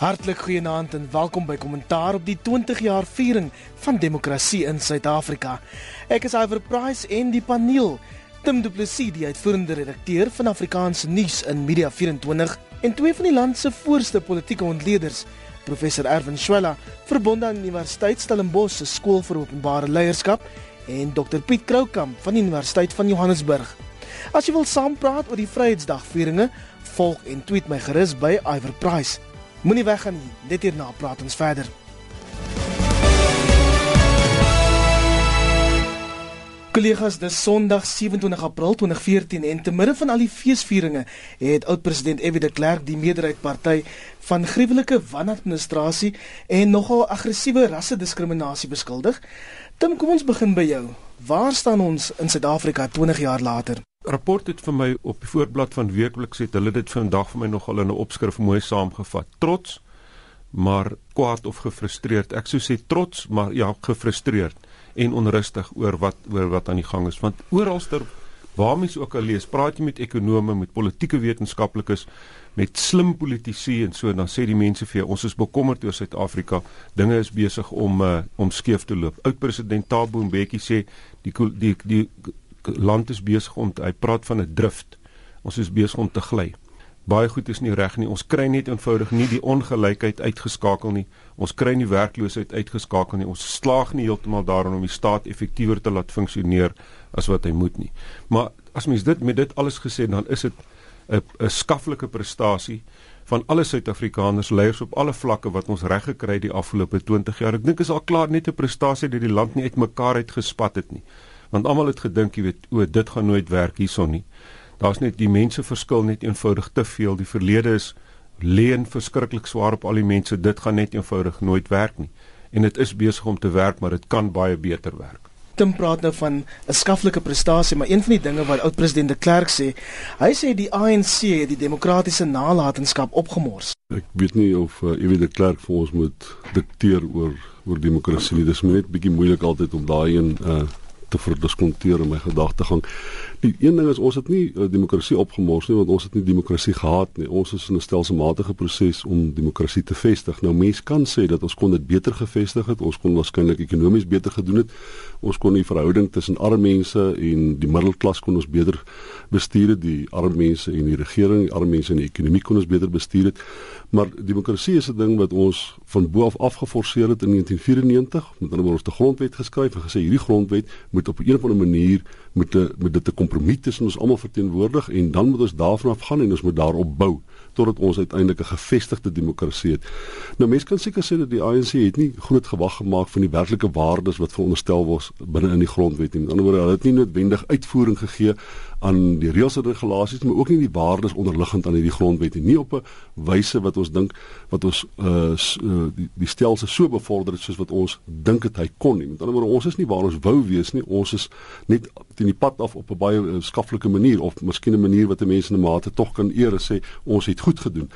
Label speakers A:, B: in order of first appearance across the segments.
A: Hartlik goeienaand en welkom by Kommentaar op die 20 jaar viering van demokrasie in Suid-Afrika. Ek is Iver Price en die paneel Tim Du Plessis, die uitvoerende redakteur van Afrikaanse Nuus in Media 24 en twee van die land se voorste politieke ontleeders, professor Erwin Swela, verbonde aan die Universiteit Stellenbosch se skool vir openbare leierskap en Dr Piet Kroukamp van die Universiteit van Johannesburg. As jy wil saampraat oor die Vryheidsdagvieringe, volg en tweet my gerus by Iver Price. Moenie weggaan nie. Net hierna praat ons verder. Kollegas, dis Sondag 27 April 2014 en te midde van al die feesvieringe het oud-president F.W. de Klerk die meerderheidsparty van gruwelike wanadministrasie en nogal aggressiewe rassediskriminasie beskuldig. Tim, kom ons begin by jou. Waar staan ons in Suid-Afrika 20 jaar later?
B: Rapport het vir my op die voorblad van weekliks het hulle dit vandag vir my nogal in 'n opskrif mooi saamgevat. Trots, maar kwaad of gefrustreerd. Ek sou sê trots, maar ja, gefrustreerd en onrustig oor wat oor wat aan die gang is. Want oralster waar mens ook al lees, praat jy met ekonome, met politieke wetenskaplikes, met slim politici en so dan sê die mense vir jou ons is bekommerd oor Suid-Afrika. Dinge is besig om uh, om skeef te loop. Oud president Thabo Mbeki sê die die die land is besig om hy praat van 'n drift. Ons is besig om te gly. Baie goed is nie reg nie. Ons kry net eenvoudig nie die ongelykheid uitgeskakel nie. Ons kry nie werkloosheid uitgeskakel nie. Ons slaag nie heeltemal daarin om die staat effektiewer te laat funksioneer as wat hy moet nie. Maar as mens dit met dit alles gesê dan is dit 'n 'n skaflike prestasie van alle Suid-Afrikaners leiers op alle vlakke wat ons reg gekry het die afgelope 20 jaar. Ek dink is al klaar net 'n prestasie dat die land nie uitmekaar uit gespat het nie want almal het gedink jy weet o dit gaan nooit werk hierson nie. Daar's net die mense verskil net eenvoudig te veel. Die verlede is leen verskriklik swaar op al die mense. Dit gaan net eenvoudig nooit werk nie. En dit is besig om te werk maar dit kan baie beter werk.
A: Tim praat nou van 'n skaflike prestasie, maar een van die dinge wat oud-president de Klerk sê, hy sê die ANC het die demokratiese nalatenskap opgemors.
C: Ek weet nie of uh, Ewie de Klerk vir ons moet dikteer oor oor demokrasie nie. Dit is net bietjie moeilik altyd om daai een uh, te verdiskonteer in my gedagtegang. Die een ding is ons het nie uh, demokrasie opgemors nie want ons het nie demokrasie gehad nie. Ons is in 'n stelselmatige proses om demokrasie te vestig. Nou mense kan sê dat ons kon dit beter gevestig het. Ons kon waarskynlik ekonomies beter gedoen het. Ons kon die verhouding tussen arme mense en die middelklas kon ons beter bestuur het. Die arme mense en die regering, die arme mense en die ekonomie kon ons beter bestuur het. Maar demokrasie is 'n ding wat ons van bo af afgeforseer het in 1994 met hulle ons te grondwet geskryf en gesê hierdie grondwet moet op 'n of ander manier moet 'n moet dit 'n kompromie tussen ons almal verteenwoordig en dan moet ons daarvan af gaan en ons moet daarop bou totdat ons uiteindelik 'n gevestigde demokrasie het. Nou mense kan seker sê dat die ANC het nie groot gewag gemaak van die werklike waardes wat veronderstel was binne in die grondwet nie. Met ander woorde, hulle het nie noodwendig uitvoering gegee aan die reëls en regulasies maar ook nie die waardes onderliggend aan hierdie grondwet nie. Nie op 'n wyse wat ons dink wat ons uh, uh die, die stelsel so bevorder het soos wat ons dink dit hy kon nie. Met ander woorde, ons is nie waar ons wou wees nie. Ons is net teen die pad af op 'n baie uh, skaflike manier of miskien 'n manier wat mense in 'n mate tog kan eer sê ons het goed gedoen.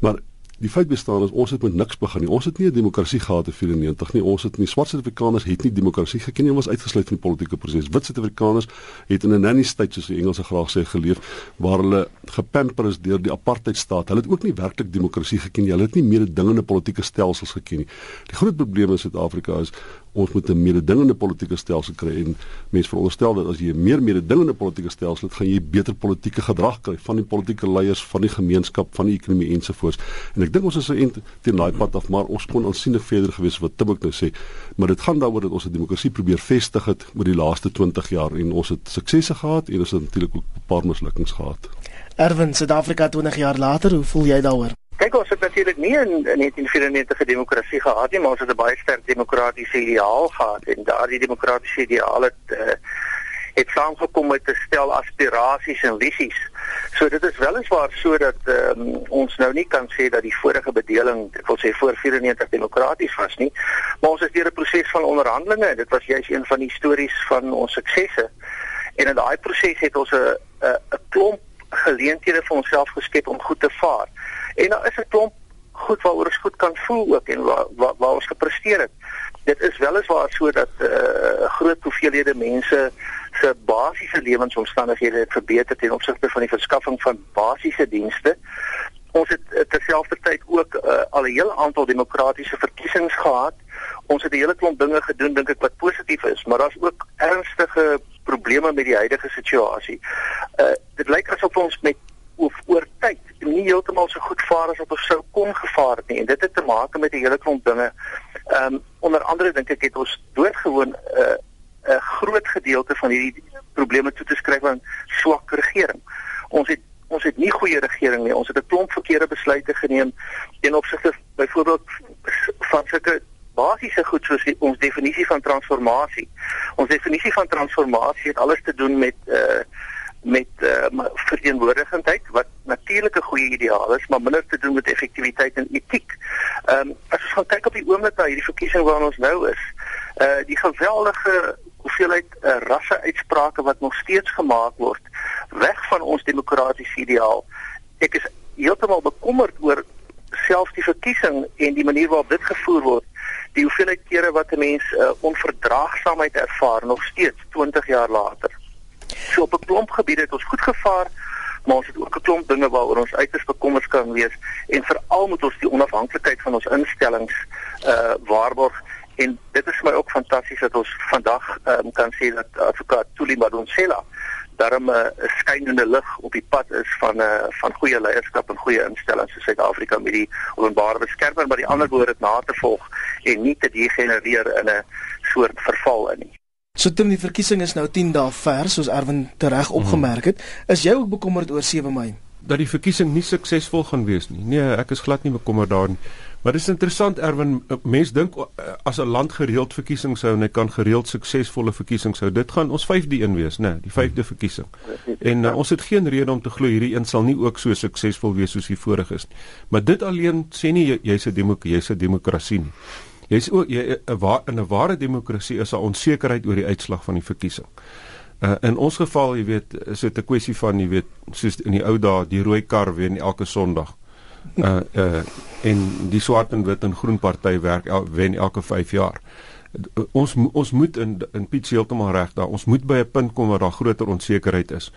C: Maar Die feit bestaan is ons het met niks begin nie. Ons het nie 'n demokrasie gehad in 94 nie. Ons het nie swart Suid-Afrikaners het nie demokrasie geken nie. Ons was uitgesluit van die politieke proses. Wit Suid-Afrikaners het in 'n nanny state soos die Engelse graag sê geleef waar hulle gepamper is deur die apartheid staat. Hulle het ook nie werklik demokrasie geken nie. Hulle het nie mededingende politieke stelsels geken nie. Die groot probleem in Suid-Afrika is ons moet 'n mededingende politieke stelsel kry en mense veronderstel dat as jy 'n meer mededingende politieke stelsel het, gaan jy beter politieke gedrag kry van die politieke leiers, van die gemeenskap, van die ekonomie ensovoorts. En ek dink ons is so teen daai pad af, maar ons kon aansienlik verder gewees wat Tim ook nou sê. Maar dit gaan daaroor dat ons 'n demokrasie probeer vestig het oor die laaste 20 jaar en ons het suksese gehad en ons het natuurlik ook 'n paar mislukkings gehad.
A: Erwin, Suid-Afrika 20 jaar later, hoe voel jy daaroor?
D: Kyk ons het natuurlik nie in, in 1994 'n demokrasie gehad nie, maar ons het 'n baie sterk demokratiese ideaal gehad en daardie demokratiese ideaal het uh, het saamgekom met 'n stel aspirasies en visies. So dit is weliswaar sodat um, ons nou nie kan sê dat die vorige bedeling, ek wil sê voor 94 demokraties was nie, maar ons is deur 'n proses van onderhandelinge en dit was juis een van die stories van ons suksesse. En in daai proses het ons 'n 'n klomp geleenthede vir onsself geskep om goed te vaar. En daar is 'n klomp goed waaroor ons goed kan voel ook en waar waar, waar ons gepresteer het. Dit is weliswaar so dat 'n uh, groot hoeveelhede mense se basiese lewensomstandighede het verbeter ten opsigte van die verskaffing van basiese dienste. ons het uh, terselfdertyd ook uh, al 'n hele aantal demokratiese verkiesings gehad. Ons het 'n hele klomp dinge gedoen dink ek wat positief is, maar daar's ook ernstige probleme met die huidige situasie. Uh dit lyk asof ons met oor, oor tyd nie heeltemal so goed vaar as wat ons sou kon gevaar het nie en dit het te maak met 'n hele klomp dinge. Ehm um, onder andere dink ek het ons doodgewoon 'n uh, 'n groot gedeelte van hierdie probleme toe te skryf aan swak regering. Ons het ons het nie goeie regering nie. Ons het 'n klomp verkeerde besluite geneem in opsigte byvoorbeeld van sulke basiese goed soos die, ons definisie van transformasie. Ons definisie van transformasie het alles te doen met uh met uh verteenwoordigendheid wat natuurlik 'n goeie ideaal is, maar minder te doen met effektiwiteit en etiek. Ehm um, as ons gaan kyk op die oomblik na hierdie verkiesing waarin ons nou is, uh die geweldige hoeveelheid uh, rasse uitsprake wat nog steeds gemaak word weg van ons demokratiese ideaal. Ek is heeltemal bekommerd oor selfs die verkiesing en die manier waarop dit gevoer word. Die hoeveelheid kere wat 'n mens uh, onverdraagsaamheid ervaar nog steeds 20 jaar later. So op 'n klomp gebiede het ons goed gevaar, maar ons het ook 'n klomp dinge waaroor ons uiters bekommerd kan wees en veral moet ons die onafhanklikheid van ons instellings uh waarborg en dit is vir my ook fantasties dat ons vandag um, kan sê dat advokaat Tuli Madonsela daarom 'n uh, skynende lig op die pad is van 'n uh, van goeie leierskap en goeie instellings in Suid-Afrika met die openbare beskermer maar die ander woorde na te volg en nie te degenereer in 'n soort verval in nie.
A: So teen die verkiesing is nou 10 dae ver soos Erwin tereg opgemerk het, is jy ook bekommerd oor 7 Mei?
B: Dat die verkiesing nie suksesvol gaan wees nie. Nee, ek is glad nie bekommerd daarin. Maar dit is interessant Erwin, mense dink eh, as 'n land gereeld verkiesings hou en hy kan gereeld suksesvolle verkiesings hou, dit gaan ons 5de een wees, né, nee, die 5de verkiesing. En uh, ons het geen rede om te glo hierdie een sal nie ook so suksesvol wees soos die vorige is nie. Maar dit alleen sê nie jy's 'n demokrasie, jy's 'n demokrasie nie. Jy's ook jy 'n waar in 'n ware demokrasie is daar onsekerheid oor die uitslag van die verkiesing. Uh, in ons geval, jy weet, is dit 'n kwessie van jy weet, soos in die ou dae, die rooi kar wen elke Sondag uh uh en die swart en wit en groen party werk el, wen elke 5 jaar. Uh, ons ons moet in in Piet heeltemal reg daar. Ons moet by 'n punt kom waar daar groter onsekerheid is.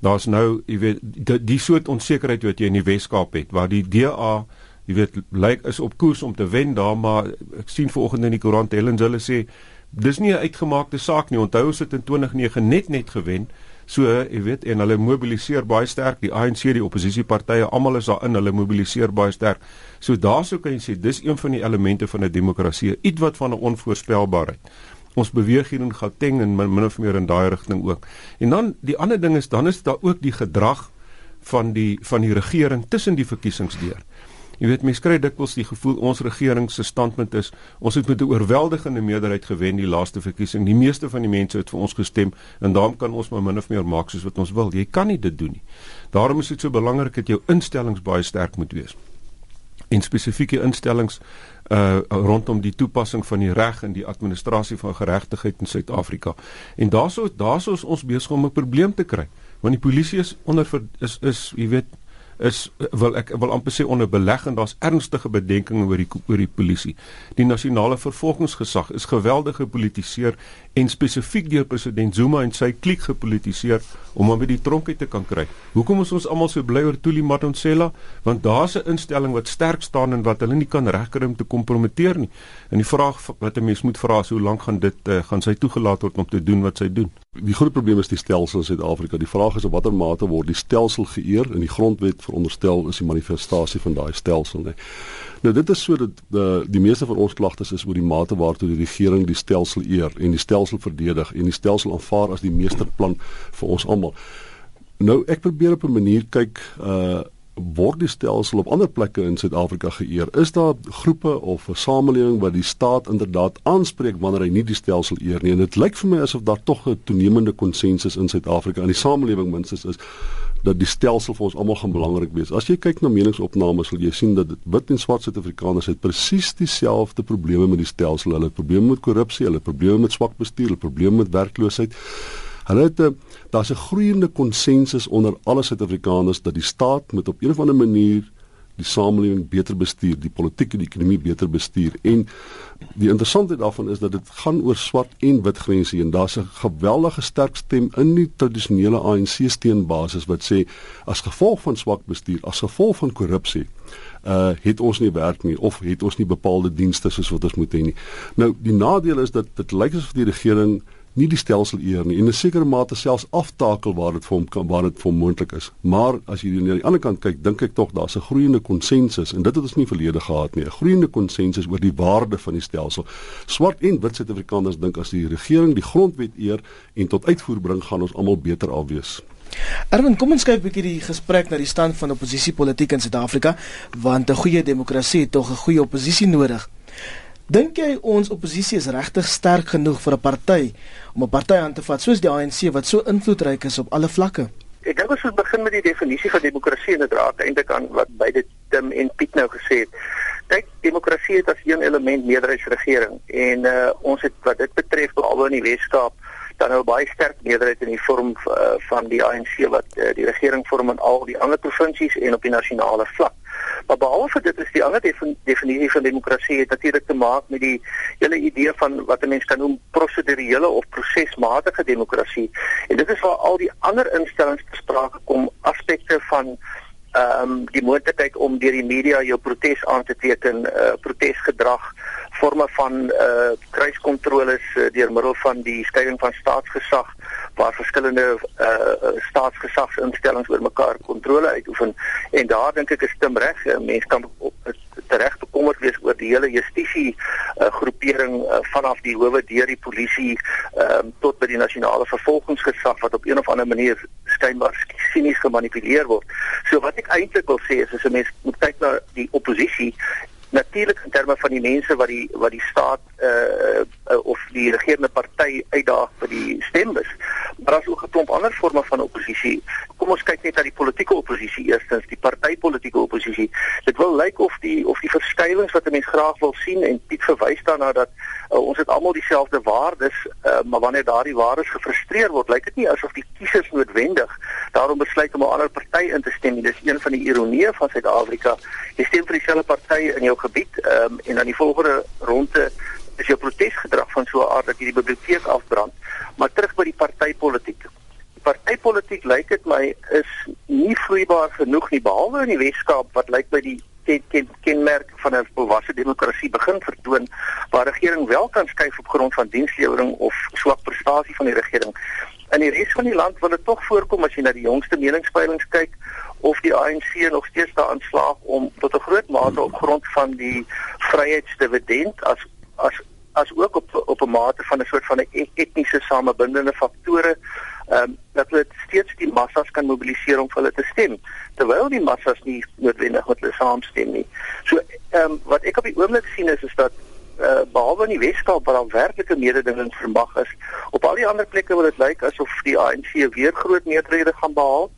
B: Daar's nou, jy weet, die, die soort onsekerheid wat jy in die Wes-Kaap het waar die DA jy weet lyk is op koers om te wen daar maar ek sien vanoggend in die koerant Helen hulle sê dis nie 'n uitgemaakte saak nie. Onthou ons het in 2009 net net gewen. So, jy weet, en hulle mobiliseer baie sterk, die ANC, die oppositiepartye, almal is daarin, hulle mobiliseer baie sterk. So daarsou kan jy sê dis een van die elemente van 'n demokrasie, iets wat van 'n onvoorspelbaarheid. Ons beweeg hier in Gauteng en min, min of meer in daai rigting ook. En dan die ander ding is dan is daar ook die gedrag van die van die regering tussen die verkiesings deur. Jy weet mense kry dikwels die gevoel ons regering se standpunt is ons het met 'n oorweldigende meerderheid gewen die laaste verkiesing. Die meeste van die mense het vir ons gestem en daarom kan ons maar min of meer maak soos wat ons wil. Jy kan nie dit doen nie. Daarom is dit so belangrik dat jou instellings baie sterk moet wees. En spesifieke instellings uh rondom die toepassing van die reg en die administrasie van geregtigheid in Suid-Afrika. En daaroor daaroor is ons besig om 'n probleem te kry. Want die polisie is onder is is jy weet is wil ek wil amper sê onder belegging daar's ernstige bedenkinge oor die oor die polisie. Die nasionale vervolgingsgesag is geweldig gepolitiseer en spesifiek deur president Zuma en sy kliek gepolitiseer om hom by die tronk uit te kan kry. Hoekom is ons almal so bly oor Tuli Madonsela? Want daar's 'n instelling wat sterk staan en wat hulle nie kan regkry om te kompromiteer nie. En die vraag wat 'n mens moet vra is hoe lank gaan dit uh, gaan sy toegelaat word om te doen wat sy doen?
C: Die groot probleem is die stelsel in Suid-Afrika. Die vraag is op watter mate word die stelsel geëer in die grondwet veronderstel is die manifestasie van daai stelsel, nee. Nou dit is so dat die, die meeste van ons klagtes is oor die mate waartoe die regering die stelsel eer en die stelsel verdedig en die stelsel aanvaar as die meesterplan vir ons almal. Nou ek probeer op 'n manier kyk uh word die stelsel op ander plekke in Suid-Afrika geëer? Is daar groepe of 'n samelewing wat die staat inderdaad aanspreek wanneer hy nie die stelsel eer nie? En dit lyk vir my asof daar tog 'n toenemende konsensus in Suid-Afrika in die samelewing minstens is dat die stelsel vir ons almal gaan belangrik wees. As jy kyk na meningsopnames, sal jy sien dat wit en swart Suid-Afrikaners het presies dieselfde probleme met die stelsel. Hulle het probleme met korrupsie, hulle het probleme met swak bestuur, hulle het probleme met werkloosheid. Hulle het 'n daar's 'n groeiende konsensus onder alle Suid-Afrikaners dat die staat moet op een of ander manier die samelewing beter bestuur, die politiek en die ekonomie beter bestuur. En die interessantheid daarvan is dat dit gaan oor swart en wit grense en daar's 'n geweldige sterk stem in die tradisionele ANC steunbasis wat sê as gevolg van swak bestuur, as gevolg van korrupsie, uh het ons nie werk nie of het ons nie bepaalde dienste soos wat ons moet hê nie. Nou die nadeel is dat dit lyk asof die regering nie die stelsel eer nie en in 'n sekere mate selfs aftakel waar dit vir hom kan waar dit vir moontlik is. Maar as jy na die ander kant kyk, dink ek tog daar's 'n groeiende konsensus en dit het ons nie verlede gehad nie. 'n Groeiende konsensus oor die waarde van die stelsel. Swart en wit Suid-Afrikaners dink as die regering die grondwet eer en tot uitvoer bring, gaan ons almal beter afwees.
A: Erwin, kom ons kyk 'n bietjie die gesprek na die stand van oppositiepolitiek in Suid-Afrika, want 'n goeie demokrasie het tog 'n goeie oppositie nodig. Dink jy ons oppositie is regtig sterk genoeg vir 'n party om 'n party aan te vat soos die ANC wat so invloedryk is op alle vlakke?
D: Ek dink ons moet begin met die definisie van demokrasie en dit raak eintlik aan wat beide Tim en Piet nou gesê het. Kyk, demokrasie het as een element meerderheidsregering en uh, ons het wat dit betref behalwe in die Weskaap dan nou baie sterk meerderheid in die vorm uh, van die ANC wat uh, die regering vorm in al die ander provinsies en op die nasionale vlak. Maar behalwe dit is die ander definisie van demokrasie het natuurlik te maak met die hele idee van wat 'n mens kan noem prosedurele of prosesmatige demokrasie. En dit is waar al die ander instellings besprake kom aspekte van ehm um, die moontlikheid om deur die media jou protes aan te teken, uh, protesgedrag, forme van uh kruiskontroles uh, deur middel van die skeiding van staatsgesag waar verskillende uh staatsgesagsinstellings oor mekaar kontrole uitoefen en daar dink ek is dit reg mense kan tereg bekommerd wees oor die hele justisie uh, groepering uh, vanaf die howe deur die polisie um, tot by die nasionale vervolgingsgesag wat op een of ander manier skynbaar sinies gemanipuleer word. So wat ek eintlik wil sê is as 'n mens moet kyk na die oppositie natuurlik in terme van die mense wat die wat die staat uh, uh of die regerende party uitdaag vir die stembus. Maar daar's ook 'n klomp ander forme van oppositie. Kom ons kyk net na die politieke oppositie eerstens, die partytetiese oppositie. Dit wil lyk of die of die verskywings wat 'n mens graag wil sien en Piet verwys daarna dat uh, ons het almal dieselfde waardes, uh, maar wanneer daardie waardes gefrustreer word, lyk dit nie asof die kiesers noodwendig daarom besluit om 'n ander party in te stem nie. Dis een van die ironieë van Suid-Afrika. Jy stem vir dieselfde party in jou gebied um, en dan die volgende ronde is jou protesgedrag van so 'n aard dat jy die biblioteek afbrand. Maar terug by die partytetiek. Die partytetiek lyk dit my is nie vloeibaar genoeg nie behalwe in die Weskaap wat lyk by die ken, ken, kenmerk van 'n volwasse demokrasie begin vertoon waar regering wel kan skuif op grond van dienslewering of swak prestasie van die regering. In die res van die land wil dit tog voorkom as jy na die jongste meningspeilings kyk of die ANC nog steeds daaraan slaag om tot 'n groot mate op grond van die vryheidsdividend as as as ook op op 'n mate van 'n soort van 'n e-, etniese samebindende faktore ehm um, dat hulle steeds die massas kan mobiliseer om vir hulle te stem terwyl die massas nie noodwendig met hulle saamstem nie. So ehm um, wat ek op die oomblik sien is is dat uh, behalwe in die Weskaap waar daar werklike mededinging vermag is, op al die ander plekke wil dit lyk asof die ANC weer groot meerderhede gaan behaal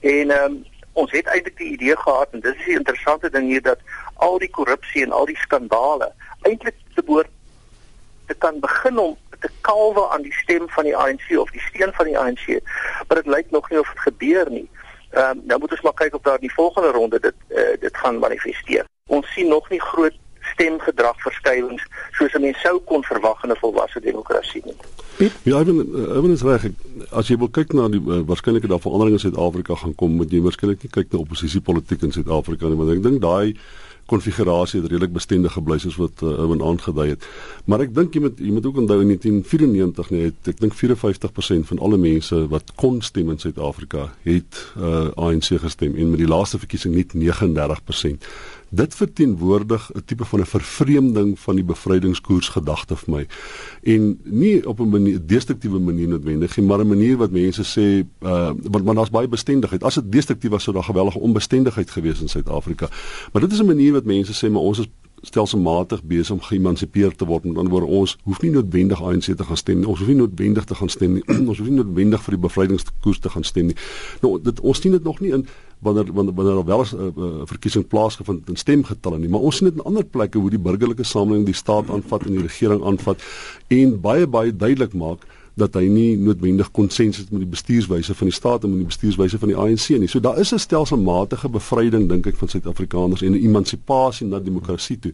D: en ehm um, ons het eintlik die idee gehad en dis die interessante ding hier dat al die korrupsie en al die skandale eintlik te behoort te kan begin om te kalwe aan die stem van die ANC of die steun van die ANC. Maar dit lyk nog nie of dit gebeur nie. Ehm um, nou moet ons maar kyk of daar in die volgende ronde dit uh, dit gaan manifesteer. Ons sien nog nie groot stemgedragverskywings soos 'n mens sou kon verwag in 'n volwasse demokrasie nie.
C: Ja, ek ben ek ben reg. As jy wil kyk na die uh, waarskynlike daar veranderinge in Suid-Afrika gaan kom, moet jy waarskynlik nie kyk na oppositiepolitiek in Suid-Afrika nie, want ek dink daai konfigurasie het redelik bestendig gebly soos wat uh, Owen aangedui het. Maar ek dink jy moet jy moet ook onthou in 1994 nee, het, ek dink 54% van alle mense wat kon stem in Suid-Afrika het uh, ANC gestem en met die laaste verkiesing net 39% dit verteenwoordig 'n tipe van 'n vervreemding van die bevrydingskoers gedagte vir my. En nie op 'n manier destruktiewe manier noodwendig nie, maar 'n manier wat mense sê uh want want daar's baie bestendigheid. As dit destruktief was sou daar geweldige onbestendigheid gewees in Suid-Afrika. Maar dit is 'n manier wat mense sê maar ons is stelselmatig besig om geëmansipeer te word. Met ander woorde, ons hoef nie noodwendig ANC te gaan stem nie. Ons hoef nie noodwendig te gaan stem nie. ons hoef nie noodwendig vir die bevrydingskoers te gaan stem nie. Nou dit ons sien dit nog nie in wanneer wanneer wanneer wel 'n uh, uh, verkiesing plaasgevind in stemgetalle nie, maar ons sien dit in ander plekke hoe die burgerlike samelewing die staat aanvat en die regering aanvat en baie baie duidelik maak dat hy nie noodwendig konsensus het met die bestuurswyse van die staat en met die bestuurswyse van die ANC nie. So daar is 'n stelselmatige bevryding dink ek van Suid-Afrikaners en 'n emansipasie na demokrasie toe.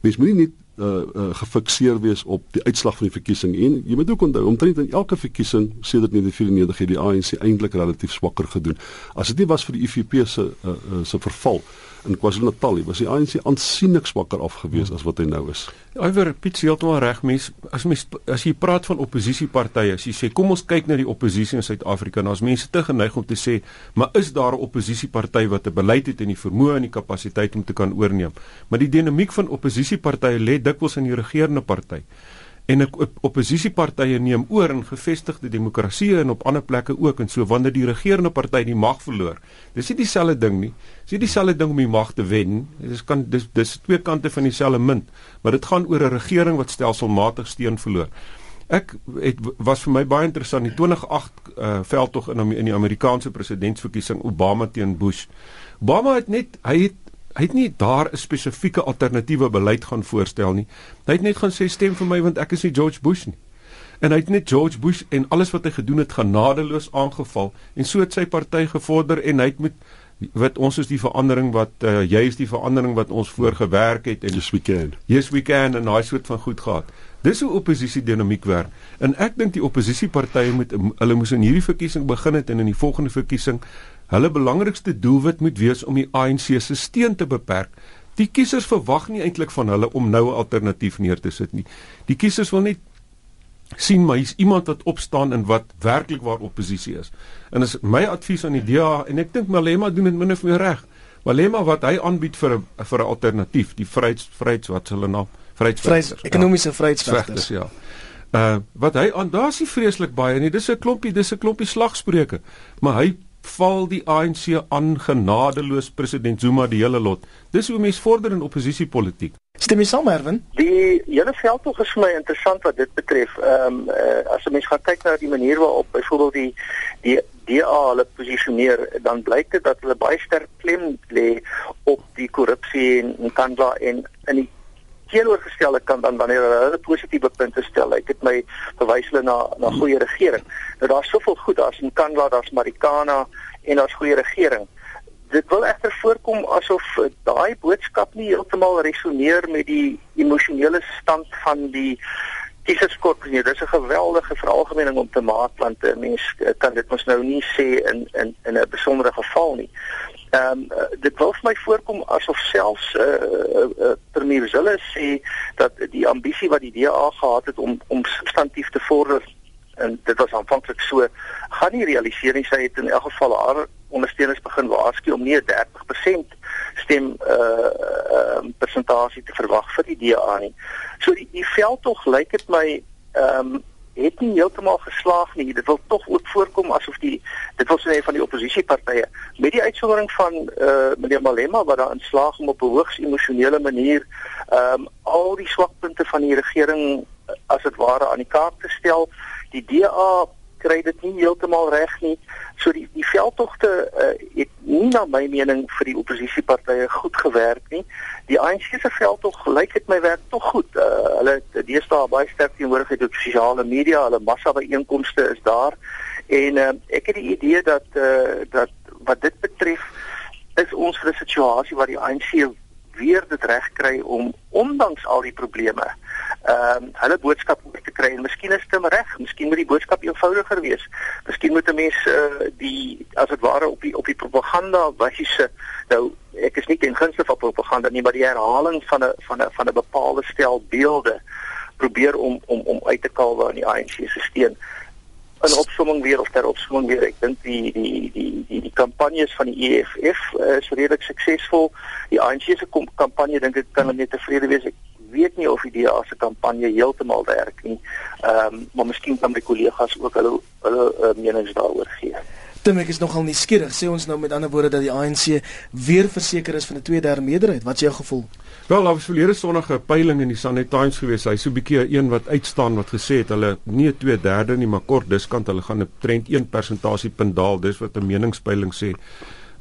C: Mens moet nie net uh, uh gefikseer wees op die uitslag van die verkiesing en jy moet ook onthou omtrent in elke verkiesing sedert 1994 het die ANC eintlik relatief swakker gedoen. As dit nie was vir die IFP se uh, uh, se verval in KwaZulu-Natal was die ANC aansienlik swakker afgewees as wat hy nou is.
B: Iwer Piet heeltemal reg mens as mens as jy praat van oppositiepartye as jy sê kom ons kyk na die oppositie in Suid-Afrika dan is mense te geneig om te sê maar is daar 'n oppositieparty wat 'n beleid het en die vermoë en die kapasiteit om te kan oorneem maar die dinamiek van oppositiepartye lê dikwels in die regerende party en 'n oppositiepartye neem oor in gevestigde demokratieë en op ander plekke ook en so wanneer die regerende party die mag verloor. Dis nie dieselfde ding nie. Dis nie dieselfde ding om die mag te wen. Dis kan dis dis twee kante van dieselfde munt, maar dit gaan oor 'n regering wat stelselmatig steun verloor. Ek het was vir my baie interessant die 2008 uh, veldtog in in die Amerikaanse presidentsverkiesing Obama teen Bush. Obama het net hy het hy het nie daar 'n spesifieke alternatiewe beleid gaan voorstel nie. Hy het net gaan sê stem vir my want ek is nie George Bush nie. En hy het net George Bush en alles wat hy gedoen het genadeloos aangeval en so het sy party gevorder en hy het met wat ons is die verandering wat uh, jy is die verandering wat ons voorgewerk het
C: en yes we can.
B: Yes we can en daai soort van goed gehad. Dis hoe oppositie dinamiek werk. En ek dink die oppositiepartye moet hulle moes in hierdie verkiesing begin het en in die volgende verkiesing Hulle belangrikste doelwit moet wees om die ANC se steun te beperk. Die kiesers verwag nie eintlik van hulle om nou 'n alternatief neer te sit nie. Die kiesers wil net sien maar hier's iemand wat opstaan en wat werklik waar oppositie is. En is my advies aan die DA en ek dink Malema doen dit min of meer reg. Malema wat hy aanbied vir 'n vir 'n alternatief, die vryheids vryheids wat hulle naam
A: vryheidsvegters. Vryheids, ekonomiese ja, vryheidsvegters
B: ja. Uh wat hy aan daar's nie vreeslik baie nie. Dis 'n klompie, dis 'n klompie slagspreuke. Maar hy val die ANC aan genadeloos president Zuma die hele lot. Dis hoe mense vorder in oppositiepolitiek.
A: Stem jy saam, Erwin?
D: Die hele veldtog is vir my interessant wat dit betref. Ehm um, uh, as jy mens gaan kyk na die manier waarop byvoorbeeld die die DA hulle posisioneer, dan blyk dit dat hulle baie sterk klem lê op die korrupsie en, en kandla en in die teenoorgestelde kant dan wanneer hulle hulle positiewe punte stel. Ek het my verwys hulle na na goeie regering. Nou daar's soveel goed, daar's in Kanada, daar's Marikana en daar's goeie regering. Dit wil egter voorkom asof daai boodskap nie heeltemal resoneer met die emosionele stand van die kieserskort nie. Dis 'n geweldige veralgemening om te maak want 'n mens kan dit mos nou nie sê in in in 'n besondere geval nie. Ehm um, dit wil vir my voorkom asof selfs eh uh, uh, premier Zille sê dat die ambisie wat die DA gehad het om om substantief te vorder en dit was aanvanklik so gaan nie realiseer nie sy het in elk geval haar ondersteuners begin waarsku om nie 'n 30% stem uh, uh, persentasie te verwag vir die DA nie. So die, die veldtog lyk dit my ehm um, het nie heeltemal geslaag nie. Dit wil tog ook voorkom asof die dit wil sê van die oppositiepartye met die uitsondering van uh, meneer Malema wat daar inslaag om op 'n hoogs emosionele manier ehm um, al die swakpunte van die regering as dit ware aan die kaart te stel. Die DA kry dit nie heeltemal reg nie. So die die veldtogte uh, het nie na my mening vir die oppositiepartye goed gewerk nie. Die ANC se veldtog lyk dit my werk tog goed. Uh, hulle deesdae baie sterk teenwoordigheid op sosiale media, hulle massa byeenkomste is daar. En uh, ek het die idee dat uh, dat wat dit betref is ons vir 'n situasie waar die ANC weer dit reg kry om ondanks al die probleme ehm um, hulle boodskap oor te kry en miskien is dit reg, miskien moet die boodskap eenvoudiger wees. Miskien moet 'n mens uh, die as dit ware op die op die propaganda wyse nou ek is nie teen gunste van propaganda nie, maar die herhaling van 'n van 'n van 'n bepaalde stel beelde probeer om om om uit te kalwe aan die ANC se steun. 'n opsomming weer of ter opsomming weer. Ek dink die die die die die kampanjes van die EFF is redelik suksesvol. Die ANC se kampanje dink ek kan net tevrede wees. Ek weet nie of die DA se kampanje heeltemal werk nie. Ehm um, maar miskien kan my kollegas ook hulle hulle uh, menings daaroor gee.
A: Tim ek is nogal nuuskierig. Sê ons nou met ander woorde dat die ANC weer verseker is van 'n tweederde meerderheid. Wat is jou gevoel?
B: Wel, daar was verlede Sondag 'n peiling in die Sunday Times gewees. Hy's so 'n bietjie een wat uitstaan wat gesê het hulle nie 'n tweederde nie, maar kort diskant hulle gaan 'n trend 1 persentasie punt daal. Dis wat 'n meningspeiling sê.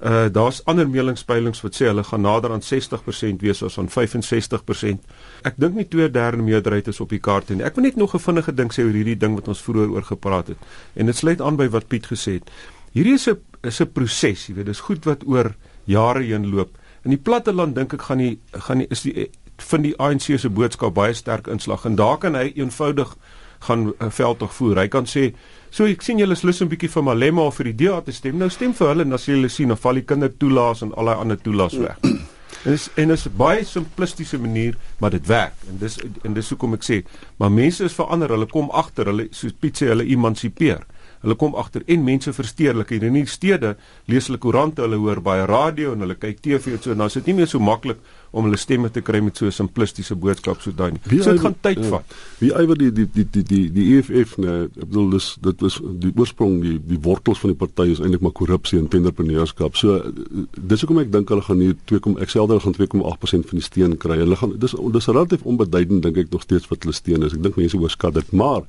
B: Uh daar's ander meelingspeilings wat sê hulle gaan nader aan 60% wees as aan 65%. Ek dink nie 2/3 meerderheid is op die kaart nie. Ek wil net nog 'n vinnige ding sê oor hierdie ding wat ons vroeër oor gepraat het. En dit sluit aan by wat Piet gesê het. Hierdie is 'n is 'n proses, jy weet, dis goed wat oor jare heen loop. In die platte land dink ek gaan die gaan die is die vind die ANC se boodskap baie sterk inslag en daar kan hy eenvoudig gaan uh, veldtog voer. Hy kan sê, "So ek sien julle is lus 'n bietjie vir Malema of vir die DA te stem. Nou stem vir hulle en as julle sien, dan val die kindertoelaas en al die ander toelaas weg." En dis en dis 'n baie simplistiese manier, maar dit werk. En dis en dis hoekom ek sê, maar mense is verander. Hulle kom agter, hulle soos Piet sê, hulle emansipeer. Hulle kom agter en mense versteurlik hier in die stede lees hulle koerante, hulle hoor baie radio en hulle kyk TV en so. Nou is dit nie meer so maklik om hulle stemme te kry met so 'n simplistiese boodskap so daai nie. So dit gaan tyd ja, vat.
C: Wie eiwer die die die die die die EFF nee, ek bedoel dis dit was die oorsprong die die wortels van die party is eintlik maar korrupsie en tenderpreneurskap. So dis hoekom ek dink hulle gaan hier 2, ek sê hulle gaan 2,8% van die steun kry. Hulle gaan dis dis relatief onbeduidend dink ek nog steeds wat hulle steun is. Ek dink mense oorskat dit, maar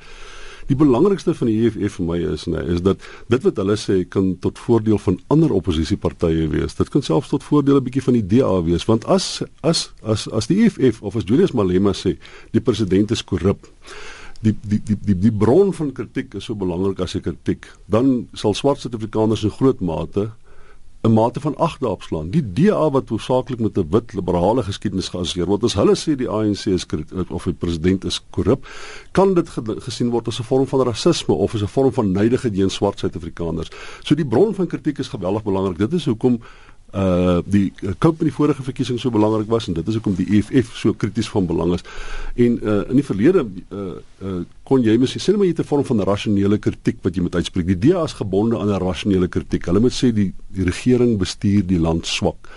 C: Die belangrikste van die EFF vir my is nê is dat dit wat hulle sê kan tot voordeel van ander oppositiepartye wees. Dit kan selfs tot voordeel 'n bietjie van die DA wees want as as as as die EFF of as Julius Malema sê die president is korrup die die die die die bron van kritiek is so belangrik as die kritiek dan sal swart Suid-Afrikaners in groot mate 'n mate van ag daarop slaan. Die DA wat hoofsaaklik met 'n wit liberale geskiedenis geassosieer word, as hulle sê die ANC is of die president is korrup, kan dit gesien word as 'n vorm van rasisme of as 'n vorm van neidigheid teen swart Suid-Afrikaners. So die bron van kritiek is geweldig belangrik. Dit is hoekom uh die kamp in die vorige verkiesing so belangrik was en dit is hoekom die EFF so krities van belang is. En uh in die verlede uh, uh kon jy mens sê maar jy het 'n vorm van rasionele kritiek wat jy moet uitspreek. Die DA is gebonde aan 'n rasionele kritiek. Hulle moet sê die die regering bestuur die land swak.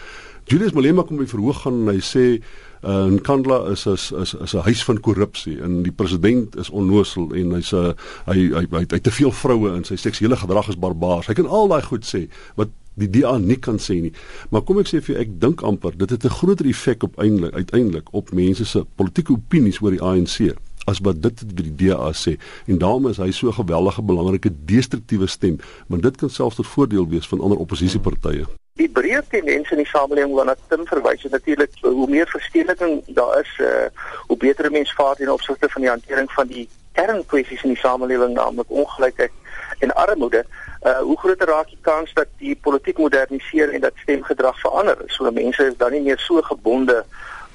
C: Julius Malema kom by verhoog gaan en hy sê uh en Kandla is is is is 'n huis van korrupsie en die president is onnosel en hy's 'n hy hy hy het te veel vroue en sy seksuele gedrag is barbaars. Hy kan al daai goed sê wat die DA nie kan sê nie. Maar kom ek sê vir jou, ek dink amper dit het 'n groter effek op eintlik uiteindelik op mense se politieke opinies oor die ANC as wat dit by die DA sê. En daarom is hy so 'n geweldige belangrike destruktiewe stem, want dit kan selfs tot voordeel wees van ander oppositiepartye.
D: Die breë tendens in die samelewing waarna Tim verwys is natuurlik hoe meer verstedeliking daar is, uh, hoe beter mense vaar in opsigte van die hantering van die kernkwessies in die samelewing, naamlik ongelykheid en armoede uh hoe groter raak die kans dat die politiek moderniseer en dat stemgedrag verander. So mense is dan nie meer so gebonde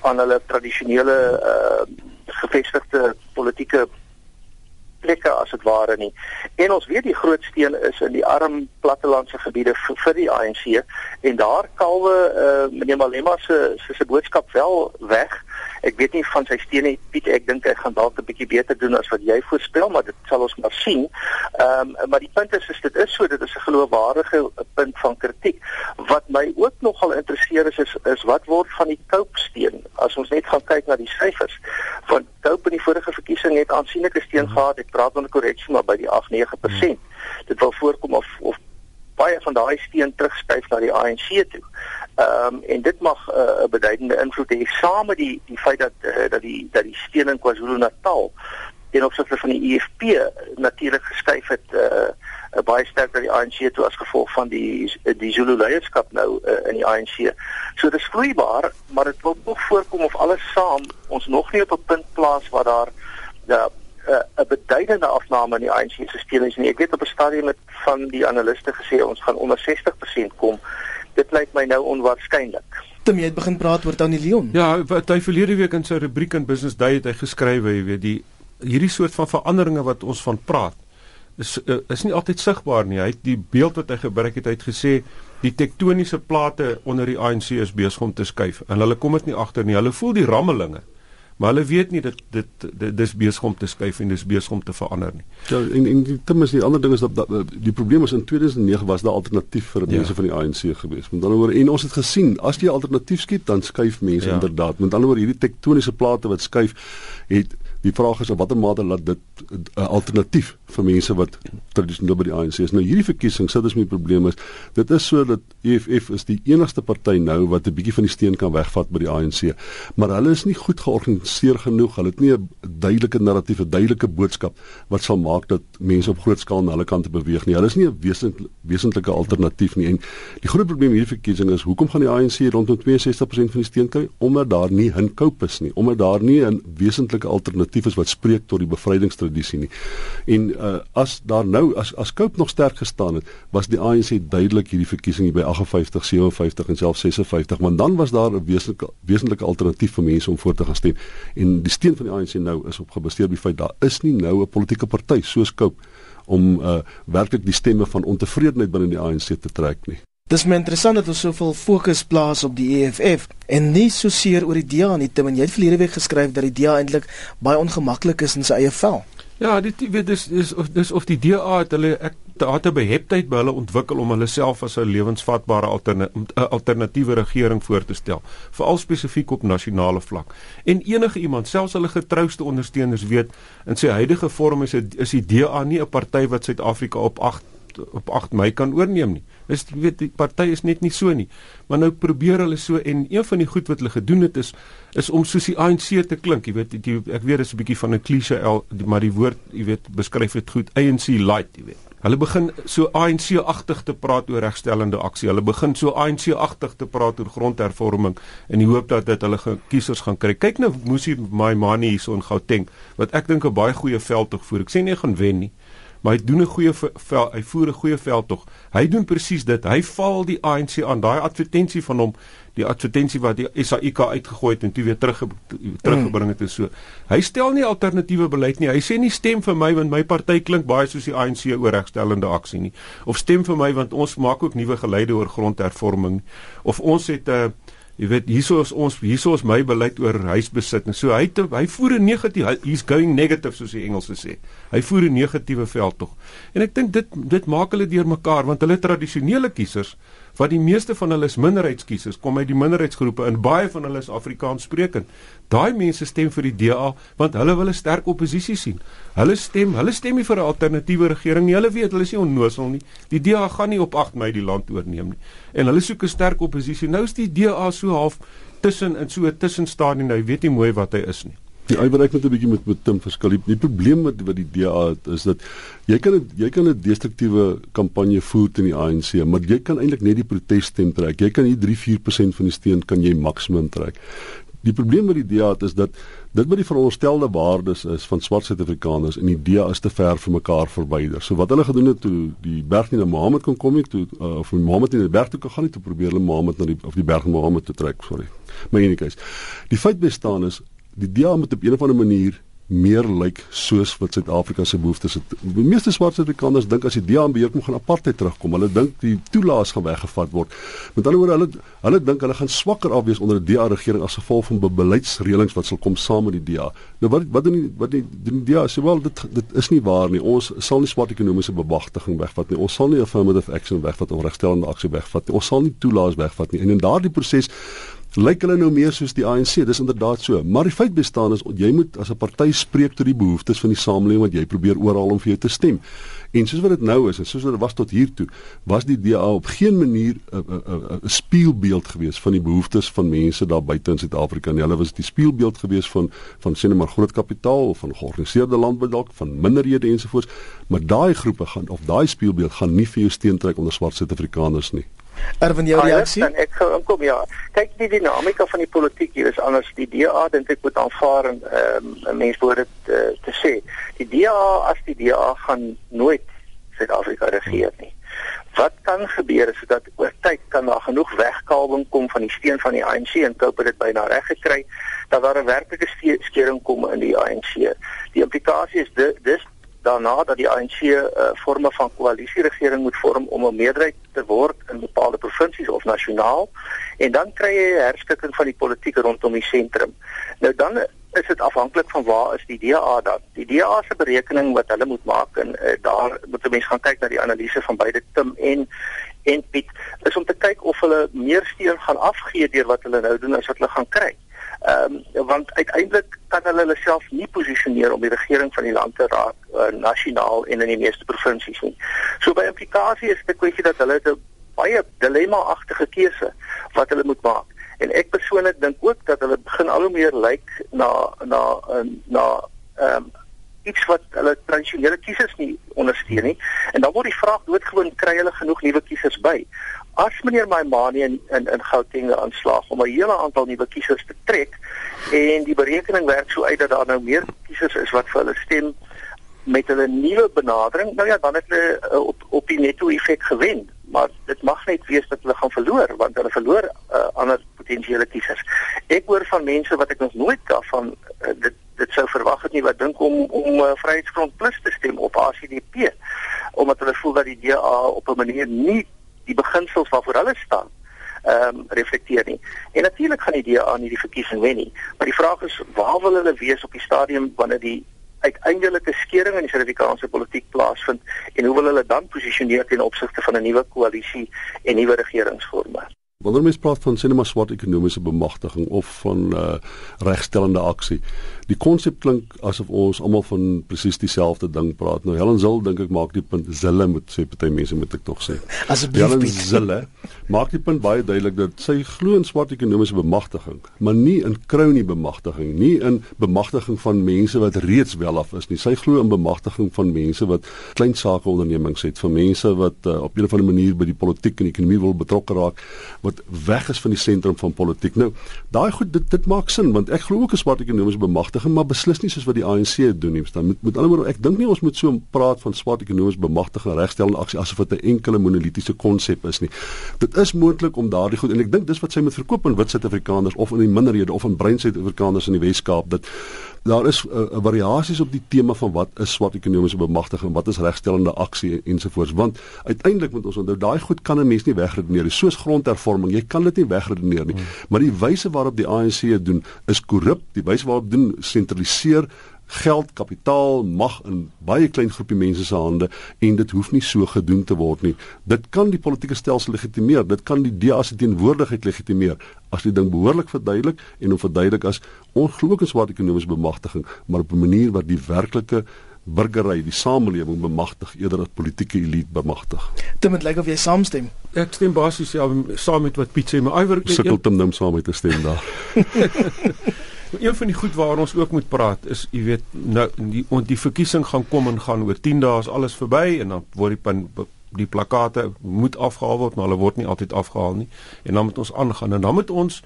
D: aan hulle tradisionele uh gevestigde politieke plekke as dit ware nie. En ons weet die groot steen is in die arm plattelandse gebiede vir, vir die ANC en daar kalwe uh meneer Malema se se boodskap wel weg. Ek weet nie van sy steen nie Piet, ek dink hy gaan dalk 'n bietjie beter doen as wat jy voorspel, maar dit sal ons maar sien. Ehm um, maar die punt is is dit is so dit is 'n geloofwaardige punt van kritiek. Wat my ook nogal interesseer is is, is wat word van die koopsteen as ons net gaan kyk na die syfers van koop in die vorige verkiesing het aansienlike steen gehad. Ek praat van 'n korreksie maar by die 8-9%. Dit wil voorkom of of baie van daai steen terugskuif na die ANC toe. Ehm um, en dit mag eh, 'n uh, beduidende invloed hê saam met die die feit dat uh, dat die dat die steen in KwaZulu-Natal en opsigte van die EFF natuurlik geskuif het uh, uh, baie sterk na die ANC toe as gevolg van die die Zulu leierskap nou uh, in die ANC. So dit is vloeibaar, maar dit wil nog voorkom of alles saam ons nog nie op 'n punt plaas waar daar ja 'n beduidende afname in die ANC se steun is nie. Ek weet op 'n stadium met van die analiste gesê ons gaan onder 60% kom. Dit lyk my nou onwaarskynlik.
A: Tim, jy het begin praat oor Tony Leon.
B: Ja, wat hy verlede week in sy rubriek in Business Day het hy geskryf, jy weet, die hierdie soort van veranderinge wat ons van praat is eh, is nie altyd sigbaar nie. Hy het die beeld wat hy gebruik het, hy het gesê die tektoniese plate onder die ANC is besig om te skuif en hulle kom dit nie agter nie. Hulle voel die rammelinge maar hulle weet nie dat dit dit dis besig om te skuif en dis besig om te verander nie.
C: Ja en en die ding is die ander ding is dat, dat die probleem is in 2009 was daar alternatief vir mense ja. van die ANC gewees. Met ander woorde en ons het gesien as jy alternatief skiet dan skuif mense ja. inderdaad. Met ander woorde hierdie tektoniese plate wat skuif het Die vraag is op watter mate laat dit 'n uh, alternatief vir mense wat tradisioneel by die ANC is. Nou hierdie verkiesing sit as my probleem is, dit is so dat EFF is die enigste party nou wat 'n bietjie van die steen kan wegvat by die ANC. Maar hulle is nie goed georganiseer genoeg. Hulle het nie 'n duidelike narratief, 'n duidelike boodskap wat sal maak dat mense op groot skaal na hulle kant beweeg nie. Hulle is nie 'n wesentlik wesentlike alternatief nie. En die groot probleem hierdie verkiesing is hoekom gaan die ANC rondom 62% van die steun kry omdat daar nie 'n koop is nie, omdat daar nie 'n wesentlike alternatief is wat spreek tot die bevrydingstradisie nie. En uh, as daar nou as as koop nog sterk gestaan het, was die ANC duidelik hierdie verkiesing hier by 58, 57 en selfs 56, want dan was daar 'n wesentlike wesentlike alternatief vir mense om voor te gaan stem. En die steun van die ANC nou is op gebaseer op die feit daar is nie nou 'n politieke party soos koop om uh, werklik die stemme van ontevredenheid binne die ANC te trek nie.
A: Dis my interessant dat ons soveel fokus plaas op die EFF en nie so seer oor die DA nie. Tim, jy het verlede week geskryf dat die DA eintlik baie ongemaklik is in sy eie vel.
B: Ja, dit weet dis dis of dis of die DA het hulle ek 'n beheptheid by hulle ontwikkel om hulle self as 'n lewensvatbare alterna alternatiewe regering voor te stel, veral spesifiek op nasionale vlak. En enige iemand, selfs hulle getrouste ondersteuners weet in sy huidige vorm is dit is die DA nie 'n party wat Suid-Afrika op 8 op 8 Mei kan oorneem nie. Dis weet die party is net nie so nie. Maar nou probeer hulle so en een van die goed wat hulle gedoen het is is om soos die ANC te klink, jy weet die, ek weet dit is 'n bietjie van 'n klise maar die woord, jy weet, beskryf dit goed. ANC light, jy weet. Hulle begin so ANC-agtig te praat oor regstellende aksie. Hulle begin so ANC-agtig te praat oor grondhervorming in die hoop dat dit hulle kiesers gaan kry. Kyk nou Musi Maimane hierso in Gauteng wat ek dink 'n baie goeie veldtog voer. Ek sê nie gaan wen nie maar hy doen 'n goeie vel, hy voer 'n goeie veldtog. Hy doen presies dit. Hy val die ANC aan daai advertensie van hom, die advertensie wat die SAIK uitgegooi het en toe weer terug teruggebring het en so. Hy stel nie alternatiewe beleid nie. Hy sê nie stem vir my want my party klink baie soos die ANC oor regstellende aksie nie. Of stem vir my want ons maak ook nuwe geleide oor grondhervorming of ons het 'n uh, Jy weet hieso is ons hieso is my beleid oor huisbesit. So hy te, hy voer 'n negatiewe he's going negative soos die Engelse sê. Hy voer 'n negatiewe veldtog. En ek dink dit dit maak hulle deurmekaar want hulle tradisionele kiesers wat die meeste van hulle is minderheidskiesers, kom uit die minderheidsgroepe en baie van hulle is Afrikaans sprekend. Daai mense stem vir die DA want hulle wil 'n sterk oppositie sien. Hulle stem, hulle stem nie vir 'n alternatiewe regering nie. Hulle weet hulle is nie onnosel nie. Die DA gaan nie op 8 Mei die land oorneem nie. En hulle soek 'n sterk oppositie. Nou is die DA so half tussen in so 'n tussenstadium. Hy weet nie mooi wat hy is nie.
C: Die uitbreek net 'n bietjie met met Tim verskil. Die probleem wat wat die DA het is dat jy kan het, jy kan 'n destruktiewe kampanje voer teen die ANC, maar jy kan eintlik net die protesstem trek. Jy kan hier 3-4% van die steun kan jy maksimum trek. Die probleem met die DA het is dat dit wat die veronderstelde waardes is van swart Suid-Afrikaners en die DA is te ver van mekaar verwyder. So wat hulle gedoen het toe die berg nie na Mohammed kon kom nie, toe uh, of Mohammed nie na die berg toe kon gaan nie, toe probeer hulle Mohammed na die of die berg Mohammed toe trek, sorry. Maar in enige geval, die feit bestaan is die DA moet op 'n of ander manier meer lyk soos wat Suid-Afrika se behoeftes het. Die meeste swart Suid-Afrikaners dink as die DA beheer kom gaan apartheid terugkom. Hulle dink die toelaas gaan weggevat word. Met ander woorde, hulle hulle dink hulle gaan swakker afwees onder 'n DA regering as gevolg van be beleidsreëlings wat sal kom saam met die DA. Nou wat wat doen die wat die, die DA sê wel dit dit is nie waar nie. Ons sal nie swart ekonomiese bemagtiging wegvat nie. Ons sal nie affirmative action wegvat of regstellende aksie wegvat nie. Ons sal nie toelaas wegvat nie. En in daardie proses lyk hulle nou meer soos die ANC. Dis inderdaad so. Maar die feit bestaan is jy moet as 'n party spreek tot die behoeftes van die samelewing wat jy probeer oorhaal om vir jou te stem. En soos wat dit nou is en soos wat dit was tot hier toe, was die DA op geen manier 'n spieelbeeld gewees van die behoeftes van mense daar buite in Suid-Afrika nie. Hulle was die spieelbeeld gewees van van sien maar groot kapitaal of van georganiseerde landbou dalk van minderhede ensovoorts, maar daai groepe gaan of daai spieelbeeld gaan nie vir jou steun trek onder swart Suid-Afrikaners nie.
A: Erwin jou reaksie?
D: Ja, ek gou inkom ja. Kyk die dinamika van die politiek hier is anders. Die DA dink ek moet aanvaar en ehm um, 'n mens moet dit uh, te sê. Die DA as die DA gaan nooit Suid-Afrika regeer nie. Wat kan gebeur is dat oor tyd kan daar genoeg wegkalwing kom van die steen van die ANC en Koup het dit byna reg gekry dat daar 'n werklike skering kom in die ANC. Die implikasie is dis daarna dat die ANC 'n uh, eh, vorme van koalisieregering moet vorm om 'n meerderheid te word in bepaalde provinsies of nasionaal en dan kry jy 'n herskikking van die politiek rondom die sentrum. Nou dan is dit afhanklik van waar is die DA dan. Die DA se berekening wat hulle moet maak en uh, daar moet 'n mens gaan kyk na die analise van beide Tim en en Piet is om te kyk of hulle meer steun gaan afgee deur wat hulle nou doen as wat hulle gaan kry. Ehm um, want uiteindelik kan hulle hulle self nie posisioneer om die regering van die land te raak uh, nasionaal en in die meeste provinsies nie. So by implikasie is dit 'n kwessie dat hulle 'n baie dilemma-agtige keuse wat hulle moet maak. En ek persoonlik dink ook dat hulle begin al hoe meer lyk na na na ehm um, iets wat hulle tradisionele kiesers nie ondersteun nie. En dan word die vraag doodgewoon kry hulle genoeg nuwe kiesers by. As meneer Maimane in in, in Gauteng aanslaag om 'n hele aantal nuwe kiesers te trek en die berekening werk so uit dat daar nou meer kiesers is wat vir hulle stem met hulle nuwe benadering, nou ja, dan het hulle uh, op op die netto effek gewen, maar dit mag net wees dat hulle gaan verloor want hulle verloor uh, ander potensiële kiesers. Ek hoor van mense wat ek nog nooit daarvan uh, dit dit sou verwag het nie wat dink om om uh, Vryheidsfront Plus te stem op ACDP omdat hulle voel dat die DA op 'n manier nie die beginsels waarvoor hulle staan ehm um, reflekteer nie. En natuurlik gaan die DA nie die verkiesing wen nie, maar die vraag is waar wil hulle wees op die stadium wanneer die uiteindelike skering in die Suid-Afrikaanse politiek plaasvind en hoe wil hulle dan posisioneer ten opsigte van 'n nuwe koalisie en nuwe regeringsvorme?
C: Wanneer mens praat van sinema swart ekonomiese bemagtiging of van uh regstellende aksie, die konsep klink asof ons almal van presies dieselfde ding praat. Nou Helen Zil dink ek maak die punt Zille moet sê party mense moet ek tog sê.
A: Asseblief
C: Helen Zille maak die punt baie duidelik dat sy glo in swart ekonomiese bemagtiging, maar nie in crony bemagtiging, nie in bemagtiging van mense wat reeds welaf is nie. Sy glo in bemagtiging van mense wat klein sake ondernemings het, van mense wat uh, op 'n of ander manier by die politiek en ekonomie wil betrokke raak wat weg is van die sentrum van politiek. Nou, daai goed dit dit maak sin want ek glo ook 'n swart ekonomiese bemagtiging, maar beslis nie soos wat die ANC doen nie. Dan met met ander woorde, ek dink nie ons moet so praat van swart ekonomiese bemagtiging en regstellende aksie asof dit 'n enkele monolitiese konsep is nie. Dit is moontlik om daardie goed en ek dink dis wat sy moet verkoop aan wit Suid-Afrikaners of in die minderhede of aan bruin Suid-Afrikaners in die Wes-Kaap dat daar is 'n uh, uh, variasies op die tema van wat is swart ekonomiese bemagtiging, wat is regstellende aksie ensovoorts. Want uiteindelik moet ons onthou daai goed kan 'n mens nie wegredeneer nie. Soos grondhervorming, jy kan dit nie wegredeneer nie. Hmm. Maar die wyse waarop die ANC dit doen is korrup. Die wyse waarop doen sentraliseer geld, kapitaal, mag in baie klein groepie mense se hande en dit hoef nie so gedoen te word nie. Dit kan die politieke stelsel legitimeer, dit kan die DA se teenwoordigheid legitimeer as die ding behoorlik verduidelik en hom verduidelik as ongelooflike swart ekonomiese bemagtiging, maar op 'n manier wat die werklike burgery, die samelewing bemagtig eerder as politieke elite bemagtig.
A: Dit moet lyk of jy saamstem.
B: Ek stem basies ja saam met wat Piet sê, maar iwer
C: sukkel om nou saam met te stem daar.
B: een van die goed waar ons ook moet praat is jy weet nou die ont die verkiesing gaan kom en gaan oor 10 dae is alles verby en dan word die pan, die plakate moet afgehaal word maar hulle word nie altyd afgehaal nie. En dan moet ons aangaan. En dan moet ons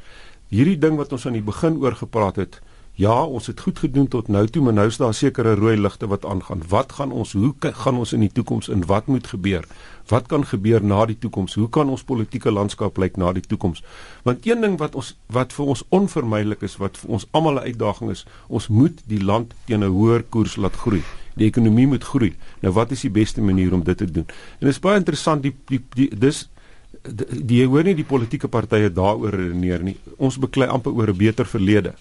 B: hierdie ding wat ons aan die begin oor gepraat het Ja, ons het goed gedoen tot nou toe, maar nou is daar sekere rooi ligte wat aangaan. Wat gaan ons hoe gaan ons in die toekoms in wat moet gebeur? Wat kan gebeur na die toekoms? Hoe kan ons politieke landskap lyk na die toekoms? Want een ding wat ons wat vir ons onvermydelik is, wat vir ons almal 'n uitdaging is, ons moet die land teen 'n hoër koers laat groei. Die ekonomie moet groei. Nou wat is die beste manier om dit te doen? En dit is baie interessant die die, die dis die, die hoor nie die politieke partye daaroor redeneer nie. Ons beklei amper oor 'n beter verlede.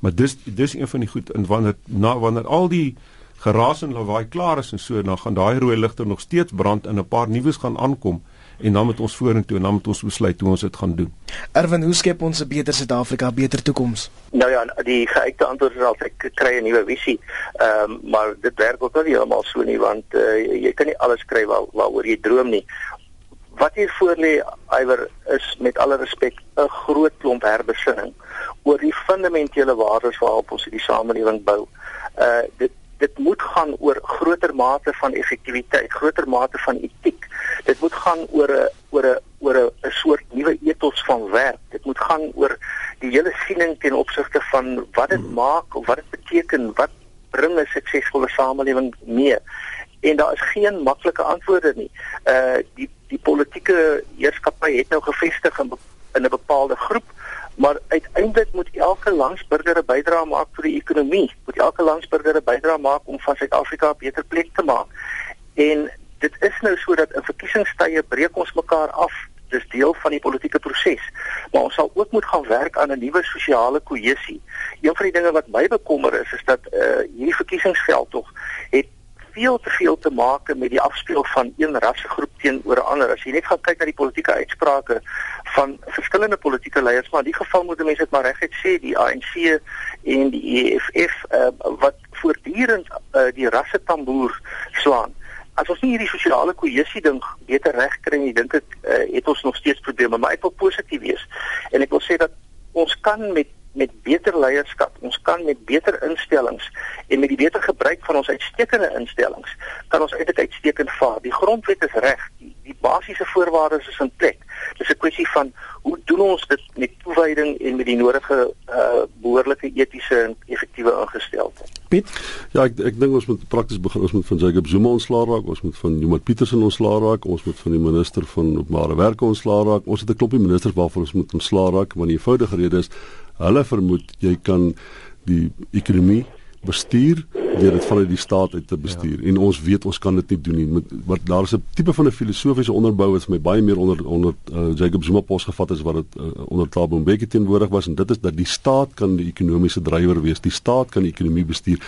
B: Maar dis dis een van die goed in wanneer na wanneer al die geraas en lawaai klaar is en so dan gaan daai rooi ligte nog steeds brand en 'n paar nuus gaan aankom en dan moet ons vorentoe en dan moet ons besluit hoe ons dit gaan doen.
A: Erwin, hoe skep ons 'n beter Suid-Afrika, beter toekoms?
D: Nou ja, die geuite antwoord is altyd kry 'n nuwe visie. Ehm um, maar dit werk ook nie heeltemal so nie want uh, jy kan nie alles kry waar waaroor jy droom nie. Wat hier voor lê, iwer is met alle respek 'n groot klomp herbesinning oor die fundamentele waardes waarop ons die samelewing bou. Uh dit dit moet gaan oor groter mate van effektiwiteit, groter mate van etiek. Dit moet gaan oor 'n oor 'n oor 'n soort nuwe ethos van werk. Dit moet gaan oor die hele siening ten opsigte van wat dit hmm. maak of wat dit beteken, wat bring 'n suksesvolle samelewing mee. En daar is geen maklike antwoorde nie. Uh die die politieke heerskappy het nou gevestig in in 'n bepaalde groep maar uiteindelik moet elke landsburger 'n bydrae maak vir die ekonomie. Moet elke landsburger 'n bydrae maak om van Suid-Afrika 'n beter plek te maak. En dit is nou sodat in verkiesingstye breek ons mekaar af. Dis deel van die politieke proses. Maar ons sal ook moet gaan werk aan 'n nuwe sosiale kohesie. Een van die dinge wat my bekommer is, is dat uh hierdie verkiesingsveld tog veel te veel te maak met die afspeel van een rassegroep teenoor 'n ander. As jy net gaan kyk na die politieke uitsprake van verskillende politieke leiers, maar in die geval moet mense dit maar reguit sê, die ANC en die EFF uh, wat voortdurend uh, die rassetamboer slaan. As ons nie hierdie sosiale kohesie ding beter regkry nie, dink ek uh, het ons nog steeds probleme, maar ek wil positief wees. En ek wil sê dat ons kan met met beter leierskap, ons kan met beter instellings en met die beter gebruik van ons uitstekende instellings kan ons eintlik uitstekend vaar. Die grondwet is reg, die, die basiese voorwaardes is in plek. Dis 'n kwessie van hoe doen ons dit met toewyding en met die nodige uh behoorlike etiese en effektiewe ingesteldheid.
A: Piet?
C: Ja, ek ek dink ons moet prakties begin. Ons moet van Jacob Zuma ontslaa raak, ons moet van Johan Petersen ontslaa raak, ons moet van die minister van openbare werke ontslaa raak. Ons het 'n klompie ministers waarvan ons moet ontslaa raak, want die eenvoudige rede is hulle vermoed jy kan die ekonomie bestuur deur dit vanuit die staat uit te bestuur. Ja. en ons weet ons kan dit nie doen nie. Maar daar is 'n tipe van 'n filosofiese onderbou wat vir my baie meer onder onder uh, Jacob Zuma pos gevat is wat dit uh, onder Thabo Mbeki teenwoordig was. En dit is dat die staat kan die ekonomiese drywer wees. Die staat kan die ekonomie bestuur.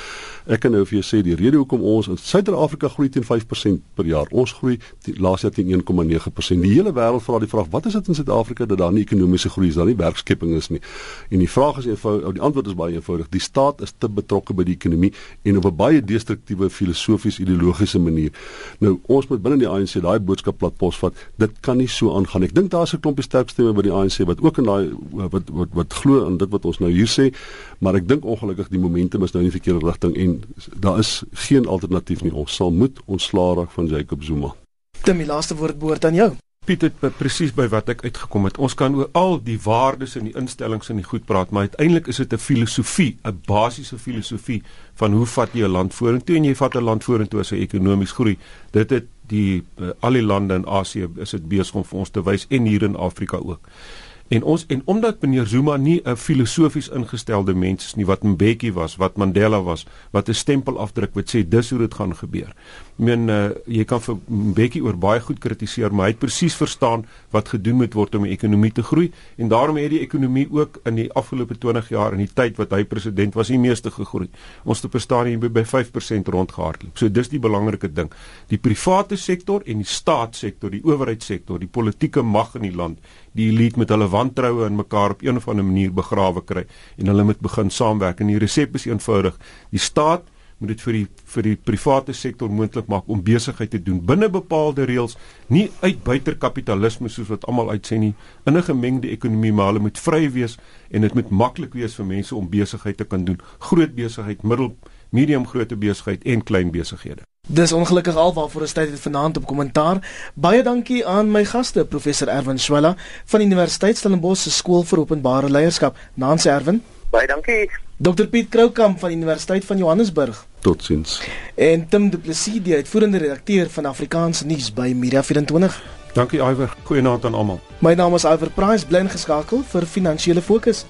C: Ek kan nou vir jou sê die rede hoekom ons in Suid-Afrika groei teen 5% per jaar. Ons groei laas jaar teen 1,9% die hele wêreld vra die vraag wat is dit in Suid-Afrika dat daar nie ekonomiese groei is daar nie werkskepping is nie? En die vraag is eenvoudig die antwoord is baie eenvoudig. Die staat is te betrokke by die ekonomie en op 'n baie destruktiewe filosofies ideologiese manier. Nou ons moet binne die ANC daai boodskap plat pos vat. Dit kan nie so aangaan. Ek dink daar's 'n klompie sterk stemme by die ANC wat ook in daai wat wat wat glo aan dit wat ons nou hier sê, maar ek dink ongelukkig die momentum is nou in die verkeerde rigting en daar is geen alternatief nie. Ons sal moet ontslaa raak van Jacob Zuma.
A: Dit my laaste woord behoort aan jou.
B: Piet het presies by wat ek uitgekom het. Ons kan oor al die waardes en die instellings in die goed praat, maar uiteindelik is dit 'n filosofie, 'n basiese filosofie van hoe vat jy 'n land vorentoe en jy vat 'n land vorentoe as hy ekonomies groei. Dit het die uh, al die lande in Asië is dit besig om vir ons te wys en hier in Afrika ook. En ons en omdat meneer Zuma nie 'n filosofies ingestelde mens is nie wat Mbeki was, wat Mandela was, wat 'n stempel afdruk wat sê dis hoe dit gaan gebeur. Ek meen uh, jy kan vir Mbeki oor baie goed kritiseer, maar hy het presies verstaan wat gedoen moet word om die ekonomie te groei en daarom het die ekonomie ook in die afgelope 20 jaar in die tyd wat hy president was, die meeste gegroei. Ons te verstaan hier by 5% rondgehardloop. So dis die belangrike ding. Die private sektor en die staatssektor, die owerheidssektor, die politieke mag in die land die elite met hulle wantroue in mekaar op een of ander manier begrawe kry en hulle moet begin saamwerk. En die resep is eenvoudig. Die staat moet dit vir die vir die private sektor moontlik maak om besigheid te doen binne bepaalde reëls nie uit buiter kapitalisme soos wat almal uitsê nie in 'n gemengde ekonomie maar hulle moet vry wees en dit moet maklik wees vir mense om besigheid te kan doen. Groot besigheid middel medium grootte besigheid en klein besighede
A: Dis ongelukkig alwaar vir 'n tyd vanaand op kommentaar. Baie dankie aan my gaste, professor Erwin Swela van Universiteit Stellenbosch se skool vir openbare leierskap. Nancy Erwin.
D: Baie dankie.
A: Dr Piet Kroukamp van Universiteit van Johannesburg.
C: Totsiens.
A: En Tim Du Plessis, die uitvoerende redakteur van Afrikaans nuus by Media 24.
B: Dankie Iwer. Goeienaand aan almal.
A: My naam is Iwer Price, bly ingeskakel vir finansiële fokus.